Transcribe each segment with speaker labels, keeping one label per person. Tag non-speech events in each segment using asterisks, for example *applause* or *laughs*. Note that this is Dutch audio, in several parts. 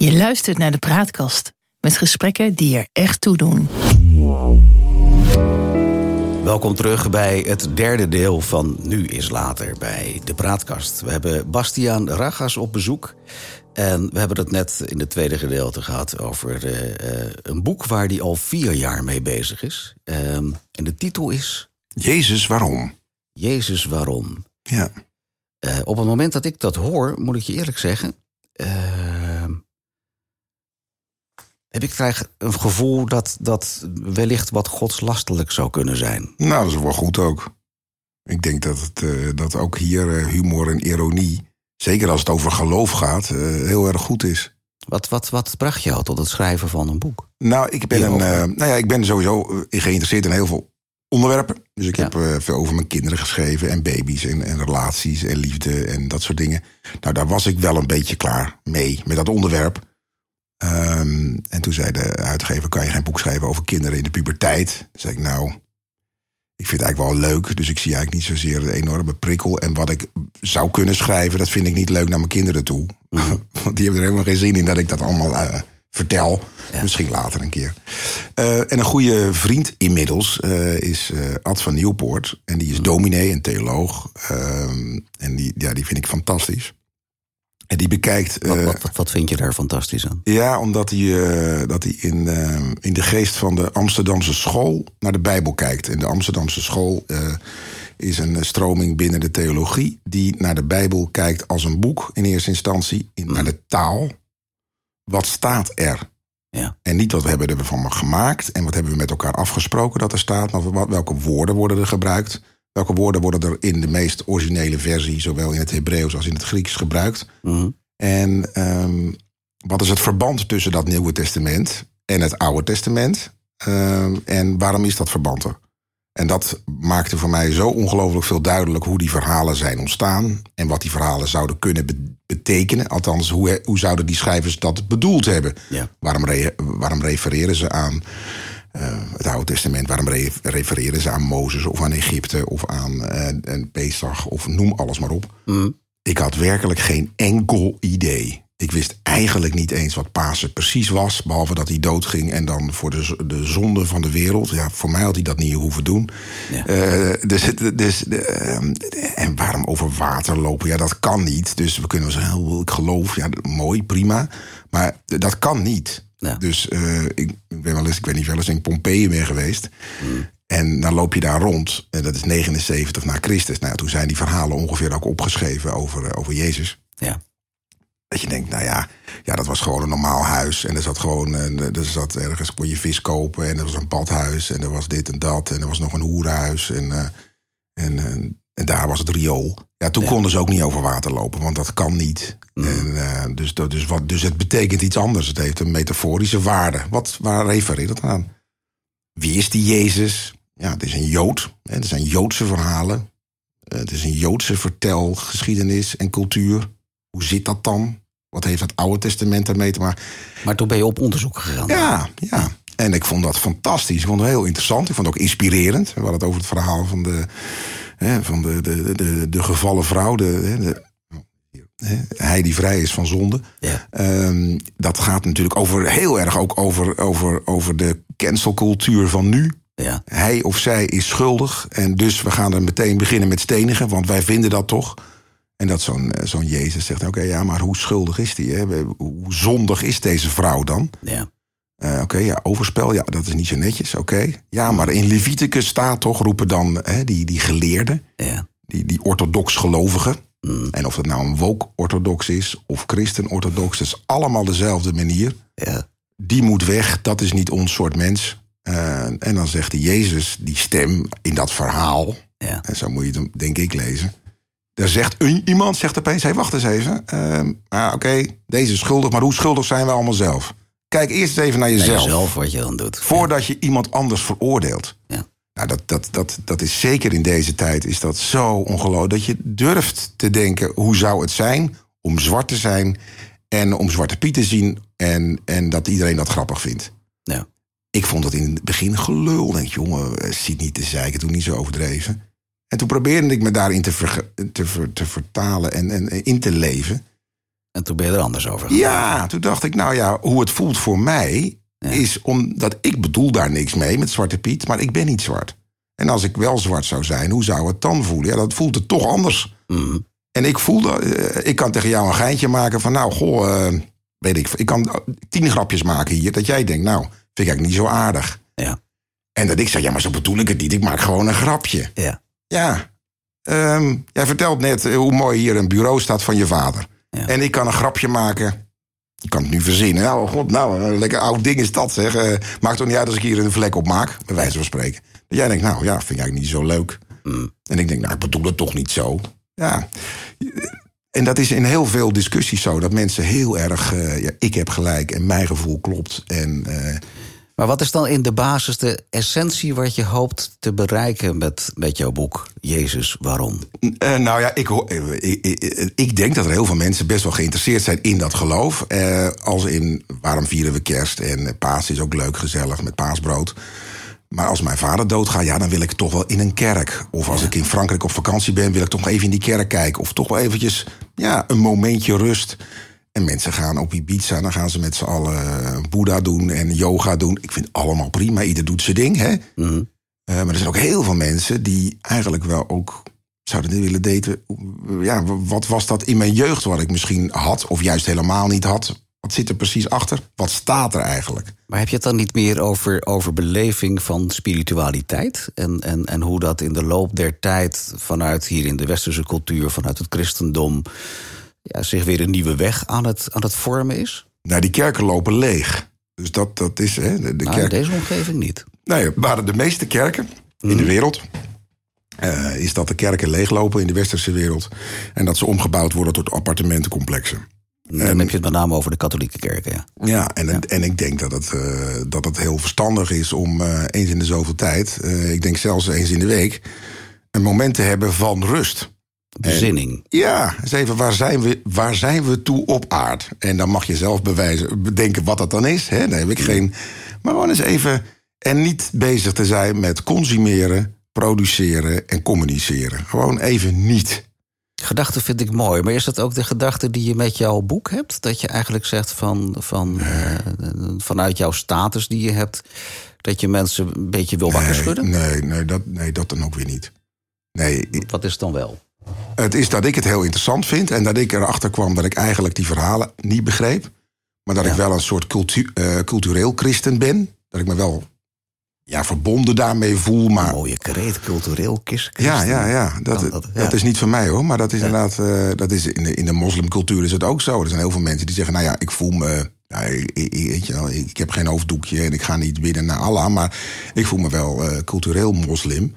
Speaker 1: Je luistert naar de Praatkast met gesprekken die er echt toe doen.
Speaker 2: Welkom terug bij het derde deel van Nu is Later bij de Praatkast. We hebben Bastiaan Ragas op bezoek. En we hebben het net in het tweede gedeelte gehad over uh, uh, een boek waar hij al vier jaar mee bezig is. Uh, en de titel is.
Speaker 3: Jezus, waarom?
Speaker 2: Jezus, waarom?
Speaker 3: Ja.
Speaker 2: Uh, op het moment dat ik dat hoor, moet ik je eerlijk zeggen. ehm, heb ik krijg een gevoel dat dat wellicht wat godslastelijk zou kunnen zijn.
Speaker 3: Nou, dat is wel goed ook. Ik denk dat, het, uh, dat ook hier uh, humor en ironie, zeker als het over geloof gaat, uh, heel erg goed is.
Speaker 2: Wat, wat, wat bracht jou tot het schrijven van een boek?
Speaker 3: Nou, ik ben, een, nou ja, ik ben sowieso geïnteresseerd in heel veel onderwerpen. Dus ik ja. heb veel over mijn kinderen geschreven en baby's en, en relaties en liefde en dat soort dingen. Nou, daar was ik wel een beetje klaar mee met dat onderwerp. Um, en toen zei de uitgever, kan je geen boek schrijven over kinderen in de puberteit? Toen zei ik, nou, ik vind het eigenlijk wel leuk. Dus ik zie eigenlijk niet zozeer een enorme prikkel. En wat ik zou kunnen schrijven, dat vind ik niet leuk naar mijn kinderen toe. Mm. *laughs* Want die hebben er helemaal geen zin in dat ik dat allemaal uh, vertel. Ja. Misschien later een keer. Uh, en een goede vriend inmiddels uh, is Ad van Nieuwpoort. En die is dominee en theoloog. en die, ja, die vind ik fantastisch. En die bekijkt.
Speaker 2: Wat, wat, wat, wat, vind je daar fantastisch aan?
Speaker 3: Ja, omdat hij, uh, dat hij in, uh, in de geest van de Amsterdamse school naar de Bijbel kijkt. En de Amsterdamse school uh, is een stroming binnen de theologie die naar de Bijbel kijkt als een boek in eerste instantie, in, mm. naar de taal. Wat staat er?
Speaker 2: Ja.
Speaker 3: En niet wat we hebben ervan gemaakt en wat hebben we met elkaar afgesproken dat er staat, maar wat, welke woorden worden er gebruikt. Welke woorden worden er in de meest originele versie, zowel in het Hebreeuws als in het Grieks, gebruikt?
Speaker 2: Mm -hmm.
Speaker 3: En um, wat is het verband tussen dat Nieuwe Testament en het Oude Testament? Um, en waarom is dat verband er? En dat maakte voor mij zo ongelooflijk veel duidelijk hoe die verhalen zijn ontstaan. En wat die verhalen zouden kunnen be betekenen. Althans, hoe, hoe zouden die schrijvers dat bedoeld hebben?
Speaker 2: Ja.
Speaker 3: Waarom, re waarom refereren ze aan het Oude Testament. Waarom re refereren ze aan Mozes of aan Egypte of aan uh, Pesach of noem alles maar op.
Speaker 2: Mm.
Speaker 3: Ik had werkelijk geen enkel idee. Ik wist eigenlijk niet eens wat Pasen precies was, behalve dat hij doodging en dan voor de, de zonde van de wereld. Ja, voor mij had hij dat niet hoeven doen.
Speaker 2: Ja.
Speaker 3: Uh, dus, dus, uh, en waarom over water lopen? Ja, dat kan niet. Dus we kunnen zeggen, ik geloof, ja, mooi, prima. Maar dat kan niet.
Speaker 2: Ja.
Speaker 3: Dus uh, ik ben wel eens, ik weet niet, wel eens in Pompeii ben geweest.
Speaker 2: Mm.
Speaker 3: En dan loop je daar rond, en dat is 79 na Christus. Nou, toen zijn die verhalen ongeveer ook opgeschreven over, over Jezus.
Speaker 2: Ja.
Speaker 3: Dat je denkt, nou ja, ja, dat was gewoon een normaal huis. En er zat gewoon, er zat ergens kon je vis kopen. En er was een badhuis. En er was dit en dat. En er was nog een hoerhuis. En, uh, en, en, en, daar was het riool. Ja, toen ja. konden ze ook niet over water lopen, want dat kan niet.
Speaker 2: Mm.
Speaker 3: En, uh, dus, dus, wat, dus het betekent iets anders. Het heeft een metaforische waarde. Wat, waar refereert het aan? Wie is die Jezus? Ja, het is een Jood. Het zijn Joodse verhalen. Het is een Joodse vertelgeschiedenis en cultuur. Hoe zit dat dan? Wat heeft het Oude Testament daarmee te maken?
Speaker 2: Maar toen ben je op onderzoek gegaan.
Speaker 3: Ja, ja. En ik vond dat fantastisch. Ik vond het heel interessant. Ik vond het ook inspirerend. We hadden het over het verhaal van de, hè, van de, de, de, de gevallen vrouw. De, de, hij die vrij is van zonde.
Speaker 2: Ja.
Speaker 3: Um, dat gaat natuurlijk over, heel erg ook over, over, over de cancelcultuur van nu.
Speaker 2: Ja.
Speaker 3: Hij of zij is schuldig. En dus we gaan er meteen beginnen met stenigen. Want wij vinden dat toch. En dat zo'n zo'n Jezus zegt, oké, okay, ja, maar hoe schuldig is die? Hè? Hoe zondig is deze vrouw dan?
Speaker 2: Ja.
Speaker 3: Uh, oké, okay, ja, overspel, ja, dat is niet zo netjes, oké. Okay. Ja, maar in Leviticus staat toch, roepen dan hè, die, die geleerden,
Speaker 2: ja.
Speaker 3: die, die orthodox gelovigen.
Speaker 2: Mm.
Speaker 3: En of dat nou een woke-orthodox is of christen-orthodox, dat is allemaal dezelfde manier.
Speaker 2: Ja.
Speaker 3: Die moet weg, dat is niet ons soort mens. Uh, en dan zegt die Jezus, die stem in dat verhaal,
Speaker 2: ja.
Speaker 3: en zo moet je het denk ik lezen... Er zegt een, iemand zegt opeens: hey, wacht eens even. Uh, ah, Oké, okay, deze is schuldig, maar hoe schuldig zijn we allemaal zelf? Kijk eerst eens even naar jezelf.
Speaker 2: Naar jezelf wat je dan doet.
Speaker 3: Voordat je iemand anders veroordeelt.
Speaker 2: Ja.
Speaker 3: Nou, dat, dat, dat, dat is zeker in deze tijd is dat zo ongelooflijk. Dat je durft te denken: hoe zou het zijn om zwart te zijn en om Zwarte Piet te zien en, en dat iedereen dat grappig vindt?
Speaker 2: Ja.
Speaker 3: Ik vond het in het begin gelul. Denk, jongen, ziet niet te zeiken, doe niet zo overdreven. En toen probeerde ik me daarin te, ver, te, ver, te vertalen en, en, in te leven.
Speaker 2: En toen ben je er anders over gegaan.
Speaker 3: Ja, toen dacht ik, nou ja, hoe het voelt voor mij... is omdat ik bedoel daar niks mee met Zwarte Piet... maar ik ben niet zwart. En als ik wel zwart zou zijn, hoe zou het dan voelen? Ja, dat voelt het toch anders.
Speaker 2: Mhm.
Speaker 3: En ik voelde, eh, ik kan tegen jou een geintje maken van, nou, goh, eh, weet ik, ik kan tien grapjes maken hier, dat jij denkt, nou, vind ik eigenlijk niet zo aardig.
Speaker 2: Ja.
Speaker 3: En dat ik zeg, ja, maar zo bedoel ik het niet, ik maak gewoon een grapje.
Speaker 2: Ja.
Speaker 3: Ja, Ehm, jij vertelt net eh, hoe mooi hier een bureau staat van je vader.
Speaker 2: Ja.
Speaker 3: En ik kan een grapje maken. Ik kan het nu verzinnen. Nou, god, nou, een lekker oud ding is dat, zeg. Eh, maakt toch niet uit als ik hier een vlek op maak, bij wijze van spreken. Dat jij denkt, nou ja, vind ik eigenlijk niet zo leuk.
Speaker 2: Mm.
Speaker 3: En ik denk, nou, ik bedoel het toch niet zo. Ja. En dat is in heel veel discussies zo. Dat mensen heel erg, eh, ja, ik heb gelijk en mijn gevoel klopt. En
Speaker 2: Maar wat is dan in de basis de essentie wat je hoopt te bereiken met, met jouw boek? Jezus, waarom?
Speaker 3: Eh, nou ja, ik, hoor- eh, ik, ik, ik denk dat er heel veel mensen best wel geïnteresseerd zijn in dat geloof. Eh, als in waarom vieren we kerst en paas is ook leuk, gezellig met paasbrood. Maar als mijn vader doodgaat, ja, dan wil ik toch wel in een kerk. Of als ik in Frankrijk op vakantie ben, wil ik toch nog even in die kerk kijken. Of toch wel eventjes ja, een momentje rust. En mensen gaan op Ibiza, dan gaan ze met z'n allen eh, boeddha doen en yoga doen. Ik vind het allemaal prima, ieder doet zijn ding, hè.
Speaker 2: Mhm.
Speaker 3: Eh, maar er zijn ook heel veel mensen die eigenlijk wel ook zouden willen daten. Ja, wat was dat in mijn jeugd wat ik misschien had, of juist helemaal niet had? Wat zit er precies achter? Wat staat er eigenlijk?
Speaker 2: Maar heb je het dan niet meer over, over beleving van spiritualiteit? En, en, en hoe dat in de loop der tijd vanuit hier in de westerse cultuur, vanuit het christendom, ja, zich weer een nieuwe weg aan het, aan het vormen is?
Speaker 3: Nou, die kerken lopen leeg. Dus dat, dat is. Hè, de, de
Speaker 2: Nou, in deze omgeving niet.
Speaker 3: Nee, waren de meeste kerken in de wereld. eh, is dat de kerken leeglopen in de westerse wereld. En dat ze omgebouwd worden tot appartementencomplexen.
Speaker 2: Dan heb je het met name over de katholieke kerken. Ja.
Speaker 3: Ja, en, en ik denk dat het, eh, dat het heel verstandig is om eh, eens in de zoveel tijd, ik denk zelfs eens in de week, een moment te hebben van rust.
Speaker 2: Bezinning.
Speaker 3: Ja, eens even, waar zijn, we, waar zijn we toe op aard? En dan mag je zelf bewijzen, bedenken wat dat dan is. Hè? Daar heb ik geen. Maar gewoon eens even. En niet bezig te zijn met consumeren, produceren en communiceren. Gewoon even niet.
Speaker 2: Gedachte vind ik mooi, maar is dat ook de gedachte die je met jouw boek hebt? Dat je eigenlijk zegt van, van eh, vanuit jouw status die je hebt, dat je mensen een beetje wil wakker schudden?
Speaker 3: nee, nee, dat, nee, dat dan ook weer niet. Nee,
Speaker 2: Wat is het dan wel?
Speaker 3: Het is dat ik het heel interessant vind en dat ik erachter kwam dat ik eigenlijk die verhalen niet begreep. Maar dat
Speaker 2: Ja.
Speaker 3: ik wel een soort cultu eh, cultureel christen ben. Dat ik me wel ja, verbonden daarmee voel. Maar
Speaker 2: Mooie kreet, cultureel kis.
Speaker 3: ja, ja, ja. Dat, dat, is niet van mij hoor. Maar dat is inderdaad, eh, dat is in, de, in de moslimcultuur is het ook zo. Er zijn heel veel mensen die zeggen, nou ja, ik voel me. Ja, ik, ik- weet je wel, ik heb geen hoofddoekje en ik ga niet bidden naar Allah. Maar ik voel me wel eh, cultureel moslim.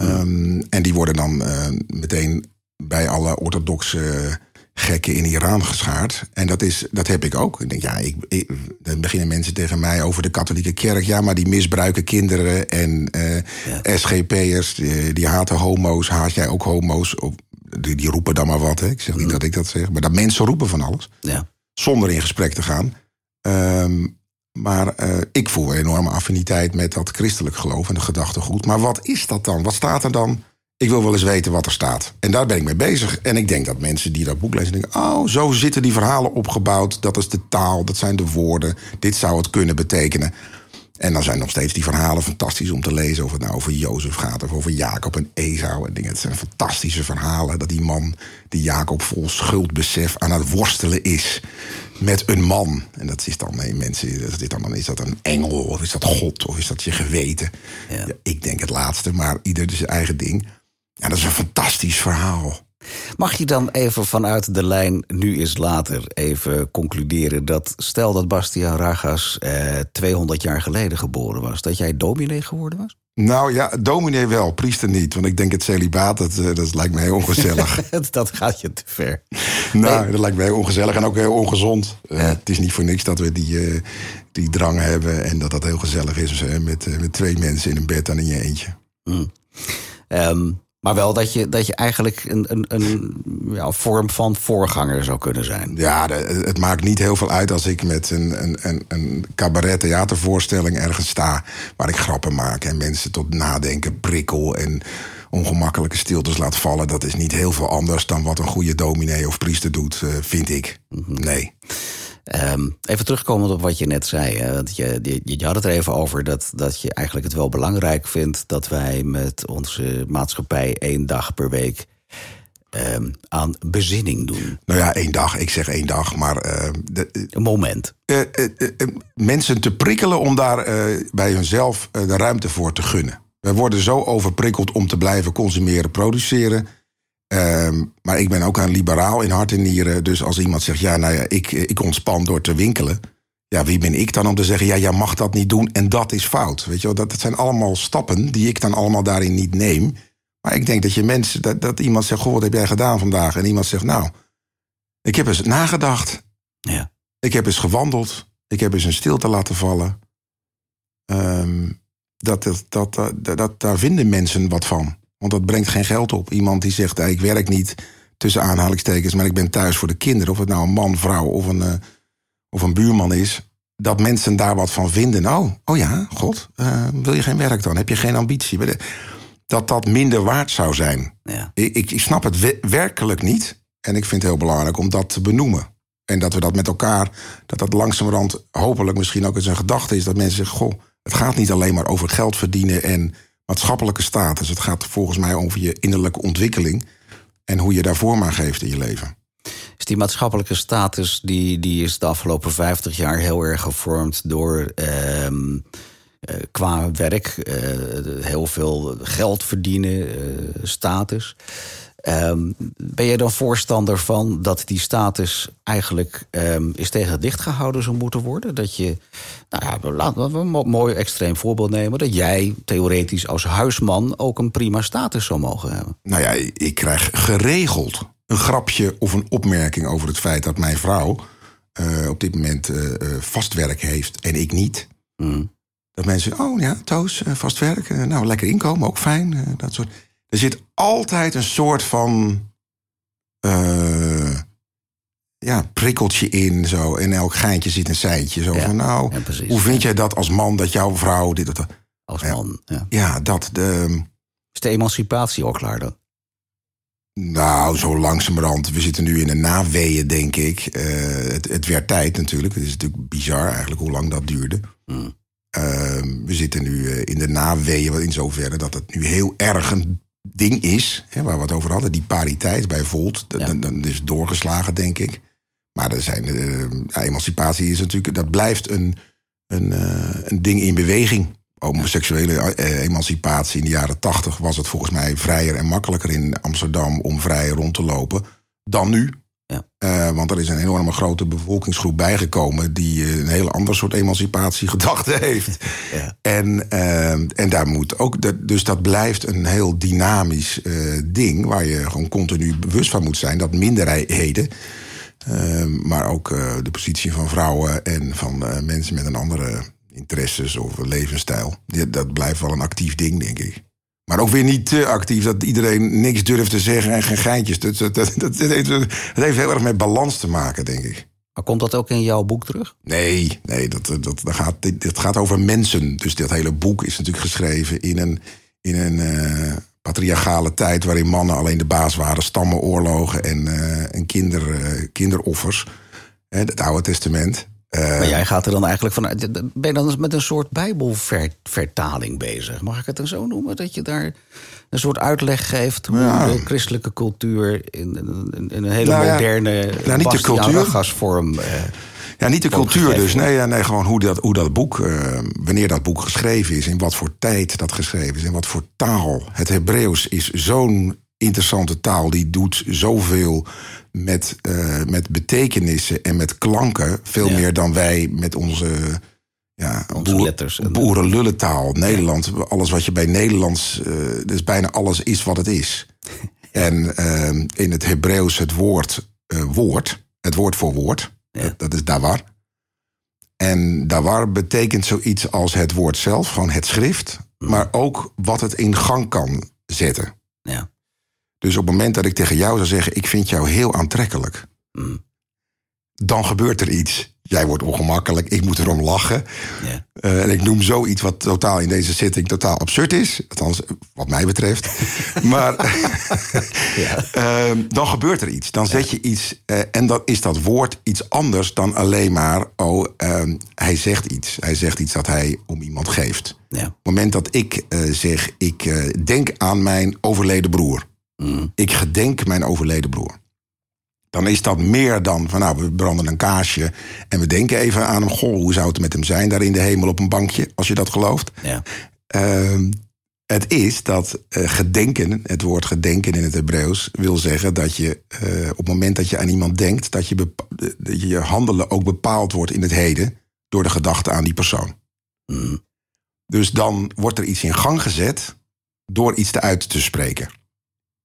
Speaker 3: Ehm, en die worden dan eh, meteen bij alle orthodoxe gekken in Iran geschaard. En dat, is, dat heb ik ook. Ik denk, ja, ik, ik- dan beginnen mensen tegen mij over de katholieke kerk. Ja, maar die misbruiken kinderen en eh, SGP'ers, die, die haten homo's. Haat jij ook homo's? Of, die, die roepen dan maar wat. Hè. Ik zeg niet dat ik dat zeg. Maar dat mensen roepen van alles
Speaker 2: Ja.
Speaker 3: zonder in gesprek te gaan. Ehm, maar eh, ik voel een enorme affiniteit met dat christelijk geloof en de gedachtegoed. Maar wat is dat dan? Wat staat er dan? Ik wil wel eens weten wat er staat. En daar ben ik mee bezig. En ik denk dat mensen die dat boek lezen denken... oh, zo zitten die verhalen opgebouwd. Dat is de taal, dat zijn de woorden. Dit zou het kunnen betekenen. En dan zijn nog steeds die verhalen fantastisch om te lezen. Of het nou over Jozef gaat of over Jacob en Esau en dingen. Het zijn fantastische verhalen. Dat die man, die Jacob vol schuldbesef aan het worstelen is met een man. En dat is dan, nee, mensen, dat is, dan, is dat een engel of is dat God of is dat je geweten?
Speaker 2: Ja.
Speaker 3: Ja, ik denk het laatste, maar ieder zijn eigen ding. Ja, dat is een fantastisch verhaal.
Speaker 2: Mag je dan even vanuit de lijn nu is later even concluderen dat stel dat Bastiaan Ragas eh, 200 jaar geleden geboren was, dat jij dominee geworden was?
Speaker 3: Nou ja, dominee wel, priester niet. Want ik denk het celibaat, dat, eh, dat lijkt me heel ongezellig. *laughs*
Speaker 2: dat gaat je te ver.
Speaker 3: nou, dat lijkt me heel ongezellig en ook heel ongezond. Eh, Het is niet voor niks dat we die, eh, die drang hebben... en dat dat heel gezellig is met, met twee mensen in een bed en in je eentje.
Speaker 2: Ehm, maar wel dat je, dat je eigenlijk een, een, een ja, vorm van voorganger zou kunnen zijn.
Speaker 3: Ja, de- het maakt niet heel veel uit als ik met een, een, een, een cabaret theatervoorstelling ergens sta... waar ik grappen maak en mensen tot nadenken prikkel... en ongemakkelijke stiltes laat vallen. Dat is niet heel veel anders dan wat een goede dominee of priester doet, eh, vind ik. Nee.
Speaker 2: Ehm, even terugkomend op wat je net zei. Hè? Want je, je, je had het er even over dat, dat je eigenlijk het wel belangrijk vindt dat wij met onze maatschappij één dag per week ehm, aan bezinning doen.
Speaker 3: Nou ja, één dag. Ik zeg één dag, maar. eh, de,
Speaker 2: Een moment.
Speaker 3: eh, eh, eh, mensen te prikkelen om daar eh, bij hunzelf eh, de ruimte voor te gunnen. We worden zo overprikkeld om te blijven consumeren, produceren. Ehm, maar ik ben ook een liberaal in hart en nieren. Dus als iemand zegt, ja, nou ja, ik, ik ontspan door te winkelen. Ja, wie ben ik dan om te zeggen, ja, jij mag dat niet doen en dat is fout. Weet je wel, dat, dat zijn allemaal stappen die ik dan allemaal daarin niet neem. Maar ik denk dat je mensen, dat, dat iemand zegt, goh, wat heb jij gedaan vandaag? En iemand zegt, nou, ik heb eens nagedacht.
Speaker 2: Ja.
Speaker 3: Ik heb eens gewandeld. Ik heb eens een stilte laten vallen. Ehm, dat, dat, dat, dat, dat, daar vinden mensen wat van. Want dat brengt geen geld op. Iemand die zegt, "Hey, ik werk niet tussen aanhalingstekens... maar ik ben thuis voor de kinderen. Of het nou een man, vrouw of een, eh, of een buurman is. Dat mensen daar wat van vinden. Oh, oh ja, god, eh, wil je geen werk dan? Heb je geen ambitie? Dat dat minder waard zou zijn.
Speaker 2: Ja.
Speaker 3: Ik, ik, ik snap het we- werkelijk niet. En ik vind het heel belangrijk om dat te benoemen. En dat we dat met elkaar, dat dat langzamerhand hopelijk misschien ook eens een gedachte is. Dat mensen zeggen, goh, het gaat niet alleen maar over geld verdienen en maatschappelijke status. Het gaat volgens mij over je innerlijke ontwikkeling. En hoe je daar vorm aan geeft in je leven.
Speaker 2: Dus die maatschappelijke status die, die is de afgelopen 50 jaar heel erg gevormd door ehm, eh, qua werk, eh, heel veel geld verdienen, eh, status. Ehm, ben jij dan voorstander van dat die status eigenlijk ehm, is tegen het licht gehouden zou moeten worden? Dat je, nou ja, laten we een mo- mooi extreem voorbeeld nemen, dat jij theoretisch als huisman ook een prima status zou mogen hebben.
Speaker 3: Nou ja, ik krijg geregeld een grapje of een opmerking over het feit dat mijn vrouw eh, op dit moment vast werk heeft en ik niet.
Speaker 2: Mm.
Speaker 3: Dat mensen, oh ja, Toos, vast werk. nou, lekker inkomen, ook fijn. dat soort. Er zit altijd een soort van. eh, ja, prikkeltje in. Zo. In elk geintje zit een seintje. Zo
Speaker 2: Ja,
Speaker 3: van, nou,
Speaker 2: ja,
Speaker 3: hoe vind jij dat als man dat jouw vrouw dit, dat, dat?
Speaker 2: Als man. Ja.
Speaker 3: Ja, dat. De,
Speaker 2: Is de emancipatie al klaar dan?
Speaker 3: nou, zo langzamerhand. We zitten nu in de naweeën, denk ik. Eh, het, het werd tijd natuurlijk. Het is natuurlijk bizar eigenlijk hoe lang dat duurde.
Speaker 2: Mm.
Speaker 3: Ehm, we zitten nu eh, in de naweeën in zoverre dat het nu heel erg een ding is. Hè, waar we het over hadden, die pariteit bij Volt.
Speaker 2: Ja.
Speaker 3: dat is doorgeslagen, denk ik. Maar er zijn, ja, emancipatie is natuurlijk, dat blijft een, een, eh, een ding in beweging. Homoseksuele eh, emancipatie in de jaren tachtig was het volgens mij vrijer en makkelijker in Amsterdam om vrij rond te lopen dan nu.
Speaker 2: Ja.
Speaker 3: Eh, want er is een enorme grote bevolkingsgroep bijgekomen die eh, een heel ander soort emancipatiegedachte *laughs* heeft.
Speaker 2: Ja.
Speaker 3: En, eh, en daar moet ook, dat- dus dat blijft een heel dynamisch ding waar je gewoon continu bewust van moet zijn dat minderheden, maar ook de positie van vrouwen en van mensen met een andere interesses of levensstijl, dat blijft wel een actief ding, denk ik. Maar ook weer niet te actief dat iedereen niks durft te zeggen en geen geintjes. Dat, dat, dat, dat heeft, dat heeft heel erg met balans te maken, denk ik.
Speaker 2: Maar komt dat ook in jouw boek terug?
Speaker 3: Nee, nee dat, dat, dat, gaat, dit, dit gaat over mensen. Dus dit hele boek is natuurlijk geschreven in een, in een eh, patriarchale tijd... waarin mannen alleen de baas waren, stammenoorlogen en, eh, en kinder, eh, kinderoffers. Het Oude Testament. Eh,
Speaker 2: Maar jij gaat er dan eigenlijk vanuit. Ben je dan met een soort Bijbelvertaling bezig? Mag ik het dan zo noemen? Dat je daar een soort uitleg geeft hoe
Speaker 3: Ja.
Speaker 2: de christelijke cultuur in, in, in een hele
Speaker 3: Nou ja,
Speaker 2: moderne
Speaker 3: nou, niet de cultuur.
Speaker 2: Eh,
Speaker 3: Ja, niet de cultuur dus. Nee, ja, nee gewoon hoe dat, hoe dat boek, eh, wanneer dat boek geschreven is, in wat voor tijd dat geschreven is, in wat voor taal. Het Hebreeuws is zo'n interessante taal, die doet zoveel met, eh, met betekenissen en met klanken, veel
Speaker 2: Ja.
Speaker 3: meer dan wij met onze. Ja,
Speaker 2: Onze letters en-
Speaker 3: boerenlullentaal. Nederland, alles wat je bij Nederlands, eh, dus bijna alles is wat het is. *laughs* En eh, in het Hebreeuws het woord eh, woord, het woord voor woord,
Speaker 2: Ja.
Speaker 3: dat, dat is dawar. En dawar betekent zoiets als het woord zelf, gewoon het schrift, maar ook wat het in gang kan zetten.
Speaker 2: ja.
Speaker 3: Dus op het moment dat ik tegen jou zou zeggen: Ik vind jou heel aantrekkelijk,
Speaker 2: Mm.
Speaker 3: dan gebeurt er iets. Jij wordt ongemakkelijk, ik moet erom lachen. Eh, en ik noem zoiets wat totaal in deze zitting totaal absurd is. Althans, wat mij betreft. *laughs* maar ehm, dan gebeurt er iets. Dan zet je iets. eh, en dan is dat woord iets anders dan alleen maar. Oh, ehm, hij zegt iets. Hij zegt iets dat hij om iemand geeft.
Speaker 2: Ja.
Speaker 3: Op het moment dat ik eh, zeg, ik denk aan mijn overleden broer. Ik gedenk mijn overleden broer. Dan is dat meer dan van, nou, we branden een kaarsje en we denken even aan hem. Goh, hoe zou het met hem zijn daar in de hemel op een bankje, als je dat gelooft?
Speaker 2: Ja.
Speaker 3: Ehm, het is dat eh, gedenken, het woord gedenken in het Hebreeuws, wil zeggen dat je eh, op het moment dat je aan iemand denkt, dat je, dat je handelen ook bepaald wordt in het heden door de gedachte aan die persoon.
Speaker 2: Mm.
Speaker 3: Dus dan wordt er iets in gang gezet door iets te uit te spreken.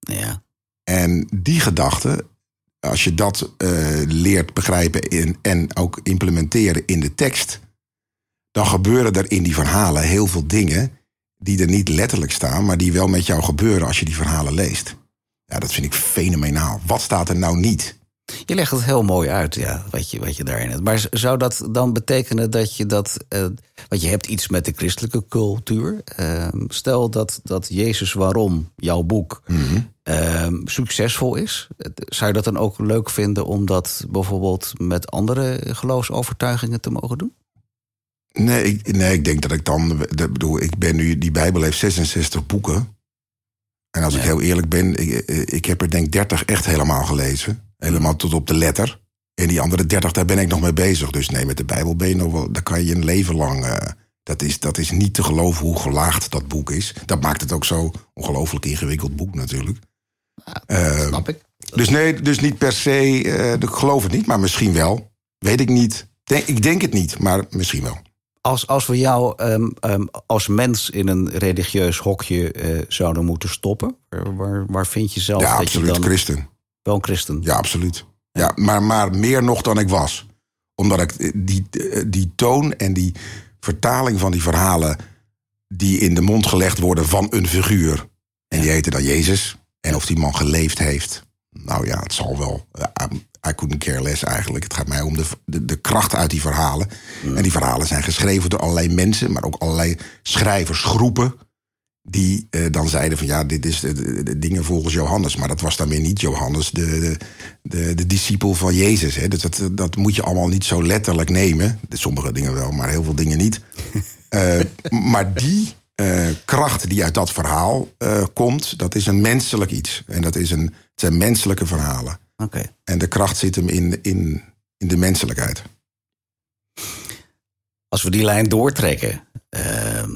Speaker 2: Ja.
Speaker 3: En die gedachte, als je dat eh, leert begrijpen in, en ook implementeren in de tekst, dan gebeuren er in die verhalen heel veel dingen die er niet letterlijk staan, maar die wel met jou gebeuren als je die verhalen leest. Ja, dat vind ik fenomenaal. Wat staat er nou niet?
Speaker 2: Je legt het heel mooi uit, ja, wat je, wat je daarin hebt. Maar zou dat dan betekenen dat je dat. eh, want je hebt iets met de christelijke cultuur. Ehm, stel dat, dat Jezus Waarom, jouw boek, ehm, succesvol is. Zou je dat dan ook leuk vinden om dat bijvoorbeeld met andere geloofsovertuigingen te mogen doen?
Speaker 3: Nee, ik, nee, ik denk dat ik dan. Dat bedoel, ik ben nu. Die Bijbel heeft 66 boeken. En als ik heel eerlijk ben, ik, ik heb er denk 30 echt helemaal gelezen. Helemaal tot op de letter. En die andere 30, daar ben ik nog mee bezig. Dus nee, met de Bijbel ben je nog wel. Daar kan je een leven lang. eh, dat, is, dat is niet te geloven hoe gelaagd dat boek is. Dat maakt het ook zo ongelooflijk ingewikkeld boek natuurlijk. Eh,
Speaker 2: Snap ik.
Speaker 3: dus nee, dus niet per se. eh, ik geloof het niet, maar misschien wel. Weet ik niet. Denk, ik denk het niet, maar misschien wel.
Speaker 2: Als, als we jou ehm, ehm, als mens in een religieus hokje eh, zouden moeten stoppen, waar, waar, vind je zelf
Speaker 3: Ja,
Speaker 2: dat
Speaker 3: absoluut.
Speaker 2: je dan
Speaker 3: Christen.
Speaker 2: wel een christen?
Speaker 3: Ja, absoluut. Ja, maar, maar meer nog dan ik was. Omdat ik eh, die, die toon en die vertaling van die verhalen... die in de mond gelegd worden van een figuur... en die heette dan Jezus. En of die man geleefd heeft... nou ja, het zal wel... eh, I couldn't care less eigenlijk. Het gaat mij om de, de, de kracht uit die verhalen. En die verhalen zijn geschreven door allerlei mensen... maar ook allerlei schrijversgroepen die eh, dan zeiden van ja, dit is de, de- de dingen volgens Johannes. Maar dat was dan weer niet Johannes, de, de, de, de discipel van Jezus. Hè. Dus dat, dat moet je allemaal niet zo letterlijk nemen. Sommige dingen wel, maar heel veel dingen niet. *laughs* Eh, maar die eh, kracht die uit dat verhaal eh, komt, dat is een menselijk iets. En dat is een, het zijn menselijke verhalen.
Speaker 2: Oké.
Speaker 3: En de kracht zit hem in, in, in de menselijkheid.
Speaker 2: Als we die lijn doortrekken. ehm,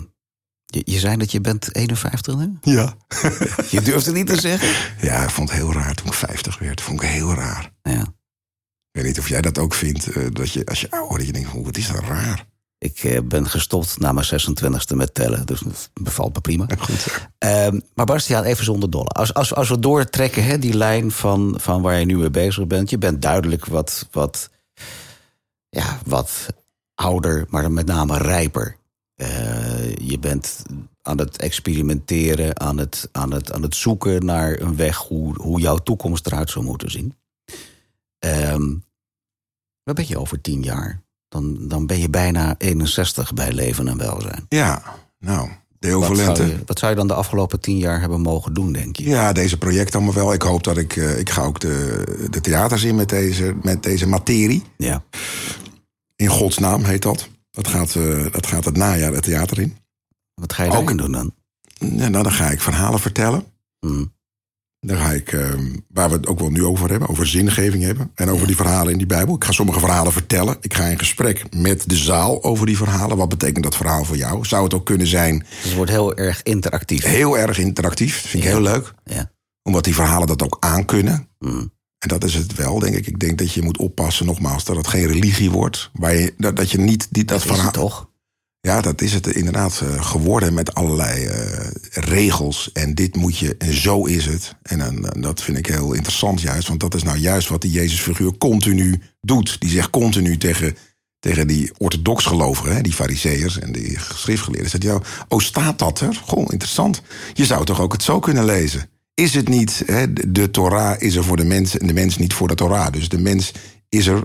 Speaker 2: je, je zei dat je bent 51 nu?
Speaker 3: Ja. *laughs*
Speaker 2: Je durft het niet te zeggen?
Speaker 3: Ja, ik vond het heel raar toen ik 50 werd. Vond ik heel raar.
Speaker 2: Ja.
Speaker 3: Ik weet niet of jij dat ook vindt. eh, dat je als je ouder wordt, je denkt, "Oeh, wat is dat raar.
Speaker 2: Ik eh, ben gestopt na mijn 26e met tellen. Dus dat bevalt me prima.
Speaker 3: Goed.
Speaker 2: Ehm, maar Bastiaan, even zonder dolle. Als, als, als we doortrekken, hè, die lijn van, van waar je nu mee bezig bent. Je bent duidelijk wat, wat, ja, wat ouder, maar met name rijper. Eh, je bent aan het experimenteren, aan het, aan, het, aan het zoeken naar een weg hoe, hoe jouw toekomst eruit zou moeten zien. Ehm waar ben je over tien jaar? Dan, dan ben je bijna 61 bij leven en welzijn.
Speaker 3: Ja, nou, de
Speaker 2: Wat zou, je, wat zou je dan de afgelopen tien jaar hebben mogen doen, denk je?
Speaker 3: Ja, deze project allemaal wel. Ik hoop dat ik... eh, ik ga ook de, de theaters in met deze, met deze materie.
Speaker 2: Ja.
Speaker 3: In Gods naam heet dat. Dat gaat, eh, dat gaat het najaar het theater in.
Speaker 2: Wat ga je
Speaker 3: Ook.
Speaker 2: daarin doen dan?
Speaker 3: Ja, nou, dan ga ik verhalen vertellen.
Speaker 2: Hm.
Speaker 3: Dan ga ik, eh, waar we het ook wel nu over hebben, over zingeving hebben. En over die verhalen in die Bijbel. Ik ga sommige verhalen vertellen. Ik ga in gesprek met de zaal over die verhalen. Wat betekent dat verhaal voor jou? Zou het ook kunnen zijn
Speaker 2: Dus het wordt heel erg interactief.
Speaker 3: heel erg interactief? Vind ik heel leuk.
Speaker 2: Ja.
Speaker 3: Omdat die verhalen dat ook aankunnen.
Speaker 2: Hm.
Speaker 3: En dat is het wel, denk ik. Ik denk dat je moet oppassen, nogmaals, dat het geen religie wordt. Waar je, dat, dat je niet die, dat,
Speaker 2: Dat is
Speaker 3: verhaal.
Speaker 2: het toch?
Speaker 3: Ja, dat is het inderdaad eh, geworden met allerlei eh, regels. En dit moet je, en zo is het. En dan- dat vind ik heel interessant juist. Want dat is nou juist wat die Jezusfiguur continu doet. Die zegt continu tegen, tegen die orthodox gelovigen, hè, die fariseërs en die schriftgeleerden. Zegt, ja, oh, staat dat er? Goh, interessant. Je zou toch ook het zo kunnen lezen? Is het niet, hè, de, de Torah is er voor de mens en de mens niet voor de Torah. Dus de mens is er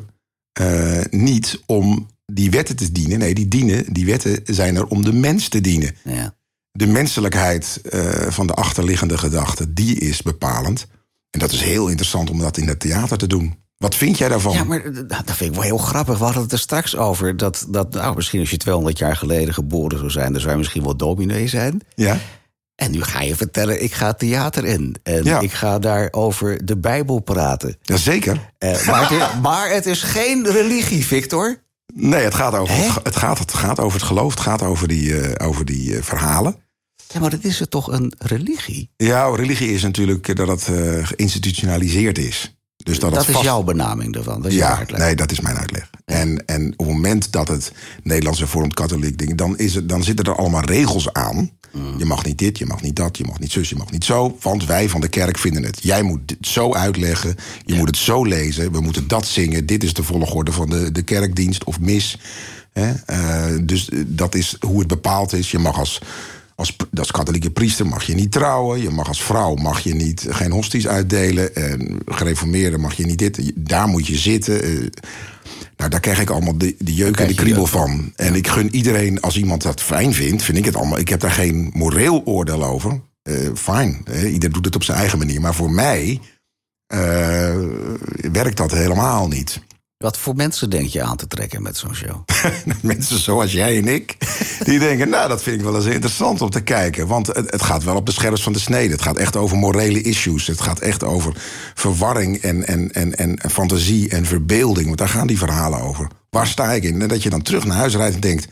Speaker 3: eh, niet om die wetten te dienen. Nee, die, dienen, die wetten zijn er om de mens te dienen.
Speaker 2: Ja.
Speaker 3: De menselijkheid eh, van de achterliggende gedachte, die is bepalend. En dat is heel interessant om dat in het theater te doen. Wat vind jij daarvan?
Speaker 2: Ja, maar dat vind ik wel heel grappig. We hadden het er straks over. Dat, dat nou, misschien als je 200 jaar geleden geboren zou zijn... dan zou je misschien wel dominee zijn.
Speaker 3: Ja?
Speaker 2: En nu ga je vertellen, ik ga theater in. En
Speaker 3: Ja.
Speaker 2: ik ga daar over de Bijbel praten.
Speaker 3: Jazeker.
Speaker 2: Eh, maar, het is, maar het is geen religie, Victor.
Speaker 3: Nee, het gaat, over,
Speaker 2: Hè?
Speaker 3: het, gaat, het gaat over het geloof. Het gaat over die, eh, over die eh, verhalen.
Speaker 2: Ja, maar dat is er toch een religie?
Speaker 3: Ja, religie is natuurlijk eh, dat het eh, geïnstitutionaliseerd is. Dus dat,
Speaker 2: is
Speaker 3: vast...
Speaker 2: jouw benaming daarvan. Dat is jouw
Speaker 3: Ja,
Speaker 2: uitleg.
Speaker 3: nee, dat is mijn uitleg. En, en op het moment dat het Nederlands hervormd katholiek ding, dan, is het, dan zitten er allemaal regels aan.
Speaker 2: Mm.
Speaker 3: Je mag niet dit, je mag niet dat, je mag niet zus, je mag niet zo. Want wij van de kerk vinden het. Jij moet het zo uitleggen, je moet het zo lezen, we moeten dat zingen. Dit is de volgorde van de, de kerkdienst of mis. Hè? Eh, dus eh, dat is hoe het bepaald is. Je mag als, als, als katholieke priester mag je niet trouwen. Je mag als vrouw mag je niet, geen hosties uitdelen. En gereformeerde mag je niet dit. Daar moet je zitten. eh, nou, daar krijg ik allemaal de, de jeuk en de kriebel
Speaker 2: van.
Speaker 3: En ik gun iedereen, als iemand dat fijn vindt, vind ik het allemaal. Ik heb daar geen moreel oordeel over. Eh fijn, ieder doet het op zijn eigen manier. Maar voor mij eh, werkt dat helemaal niet.
Speaker 2: Wat voor mensen denk je aan te trekken met zo'n show? *laughs*
Speaker 3: Mensen zoals jij en ik, die denken, nou, dat vind ik wel eens interessant om te kijken. Want het, het gaat wel op de scherps van de snede. Het gaat echt over morele issues. Het gaat echt over verwarring en, en, en, en fantasie en verbeelding. Want daar gaan die verhalen over. Waar sta ik in? En dat je dan terug naar huis rijdt en denkt,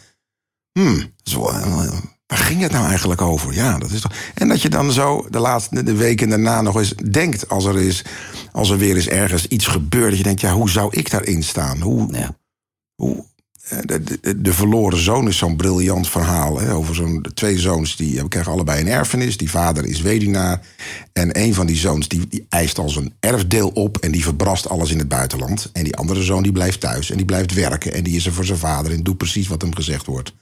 Speaker 3: hmm, zo, eh, waar ging het nou eigenlijk over? Ja, dat is toch... En dat je dan zo de laatste de weken daarna nog eens denkt... als er, is, als er weer eens ergens iets gebeurt... dat je denkt, ja, hoe zou ik daarin staan? Hoe,
Speaker 2: Ja.
Speaker 3: hoe, eh, de, de, de verloren zoon is zo'n briljant verhaal. Hè, over zo'n twee zoons die eh, krijgen allebei een erfenis. Die vader is weduwnaar. En een van die zoons die, die eist al zijn erfdeel op. En die verbrast alles in het buitenland. En die andere zoon die blijft thuis. En die blijft werken. En die is er voor zijn vader. En doet precies wat hem gezegd wordt.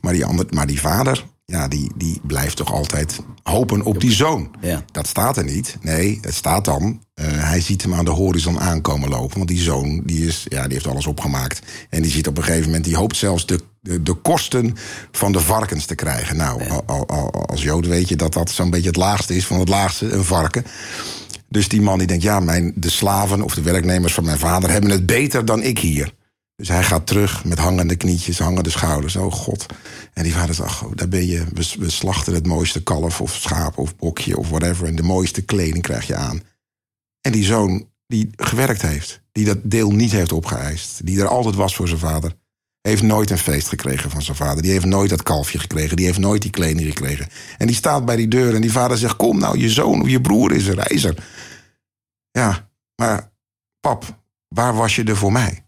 Speaker 3: Maar die, ander, maar die vader, ja, die, die blijft toch altijd hopen op die zoon.
Speaker 2: Ja.
Speaker 3: Dat staat er niet. Nee, het staat dan. eh, hij ziet hem aan de horizon aankomen lopen. Want die zoon die is, ja, die heeft alles opgemaakt. En die ziet op een gegeven moment, die hoopt zelfs de, de, de kosten van de varkens te krijgen. Nou, al, al, al- als Jood weet je dat dat zo'n beetje het laagste is van het laagste, een varken. Dus die man die denkt, ja, mijn, de slaven of de werknemers van mijn vader hebben het beter dan ik hier. Dus hij gaat terug met hangende knietjes, hangende schouders. Oh god. En die vader zegt, daar ben je. We, slachten het mooiste kalf of schaap of bokje of whatever. En de mooiste kleding krijg je aan. En die zoon die gewerkt heeft. Die dat deel niet heeft opgeëist. Die er altijd was voor zijn vader. Heeft nooit een feest gekregen van zijn vader. Die heeft nooit dat kalfje gekregen. Die heeft nooit die kleding gekregen. En die staat bij die deur en die vader zegt... kom nou, je zoon of je broer is er, hij is er. Ja, maar pap, waar was je er voor mij?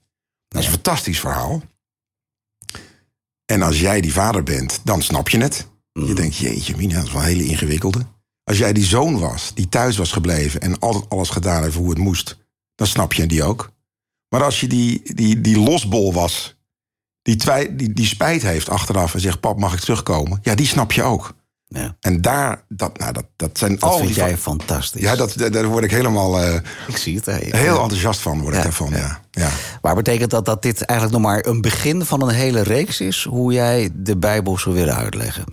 Speaker 3: Dat is een fantastisch verhaal. En als jij die vader bent, dan snap je het. Je denkt, jeetje mina, dat is wel een hele ingewikkelde. Als jij die zoon was, die thuis was gebleven... en altijd alles gedaan heeft hoe het moest... dan snap je die ook. Maar als je die, die, die losbol was... Die, twij, die, die spijt heeft achteraf en zegt... pap, mag ik terugkomen? Ja, die snap je ook.
Speaker 2: Ja.
Speaker 3: En daar, dat, nou, dat, dat zijn
Speaker 2: Dat
Speaker 3: al
Speaker 2: vind
Speaker 3: die...
Speaker 2: jij fantastisch.
Speaker 3: Ja, dat, daar word ik helemaal eh,
Speaker 2: Ik zie het.
Speaker 3: heel enthousiast van. Word ik daarvan, ja. ja.
Speaker 2: Maar betekent dat dat dit eigenlijk nog maar een begin van een hele reeks is... hoe jij de Bijbel zou willen uitleggen?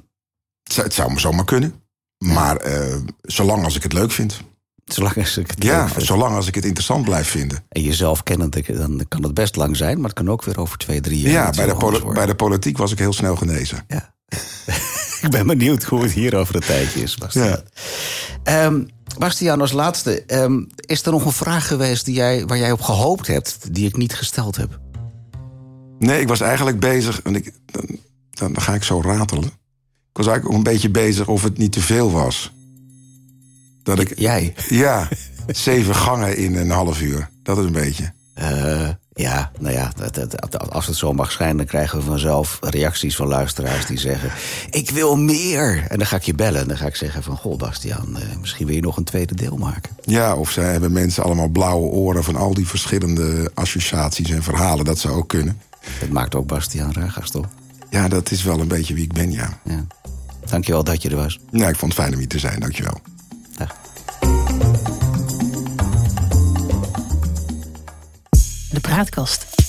Speaker 3: Het, zou, het zou me zomaar kunnen. Maar eh, zolang als ik het leuk vind.
Speaker 2: Zolang als ik het
Speaker 3: Ja, zolang als ik het interessant blijf vinden.
Speaker 2: En jezelf kennend, dan kan het best lang zijn... maar het kan ook weer over twee, drie jaar
Speaker 3: Ja, bij de, bij de politiek was ik heel snel genezen.
Speaker 2: Ja. *laughs* *laughs* ik ben benieuwd hoe het hier over een tijdje is, Bastiaan.
Speaker 3: Ja.
Speaker 2: Ehm, Bastiaan, als laatste. ehm, is er nog een vraag geweest die jij, waar jij op gehoopt hebt... die ik niet gesteld heb?
Speaker 3: Nee, ik was eigenlijk bezig. En ik, dan, dan, ga ik zo ratelen. Ik was eigenlijk ook een beetje bezig of het niet te veel was. Dat ik.
Speaker 2: Jij?
Speaker 3: Ja, *laughs* zeven gangen in een half uur. Dat is een beetje.
Speaker 2: Eh, ja, nou ja, dat, dat- als het zo mag schijnen... dan krijgen we vanzelf reacties van luisteraars die zeggen... ik wil meer. En dan ga ik je bellen en dan ga ik zeggen van... goh, Bastiaan, eh, misschien wil je nog een tweede deel maken.
Speaker 3: Ja, of zij hebben mensen allemaal blauwe oren van al die verschillende associaties en verhalen. Dat zou ook kunnen.
Speaker 2: Dat maakt ook Bastiaan Ragas, toch?
Speaker 3: Ja, dat is wel een beetje wie ik ben, ja.
Speaker 2: Ja. Dankjewel dat je er was.
Speaker 3: Nou, ik vond het fijn om hier te zijn, dankjewel.
Speaker 2: Dag.
Speaker 1: De praatkast.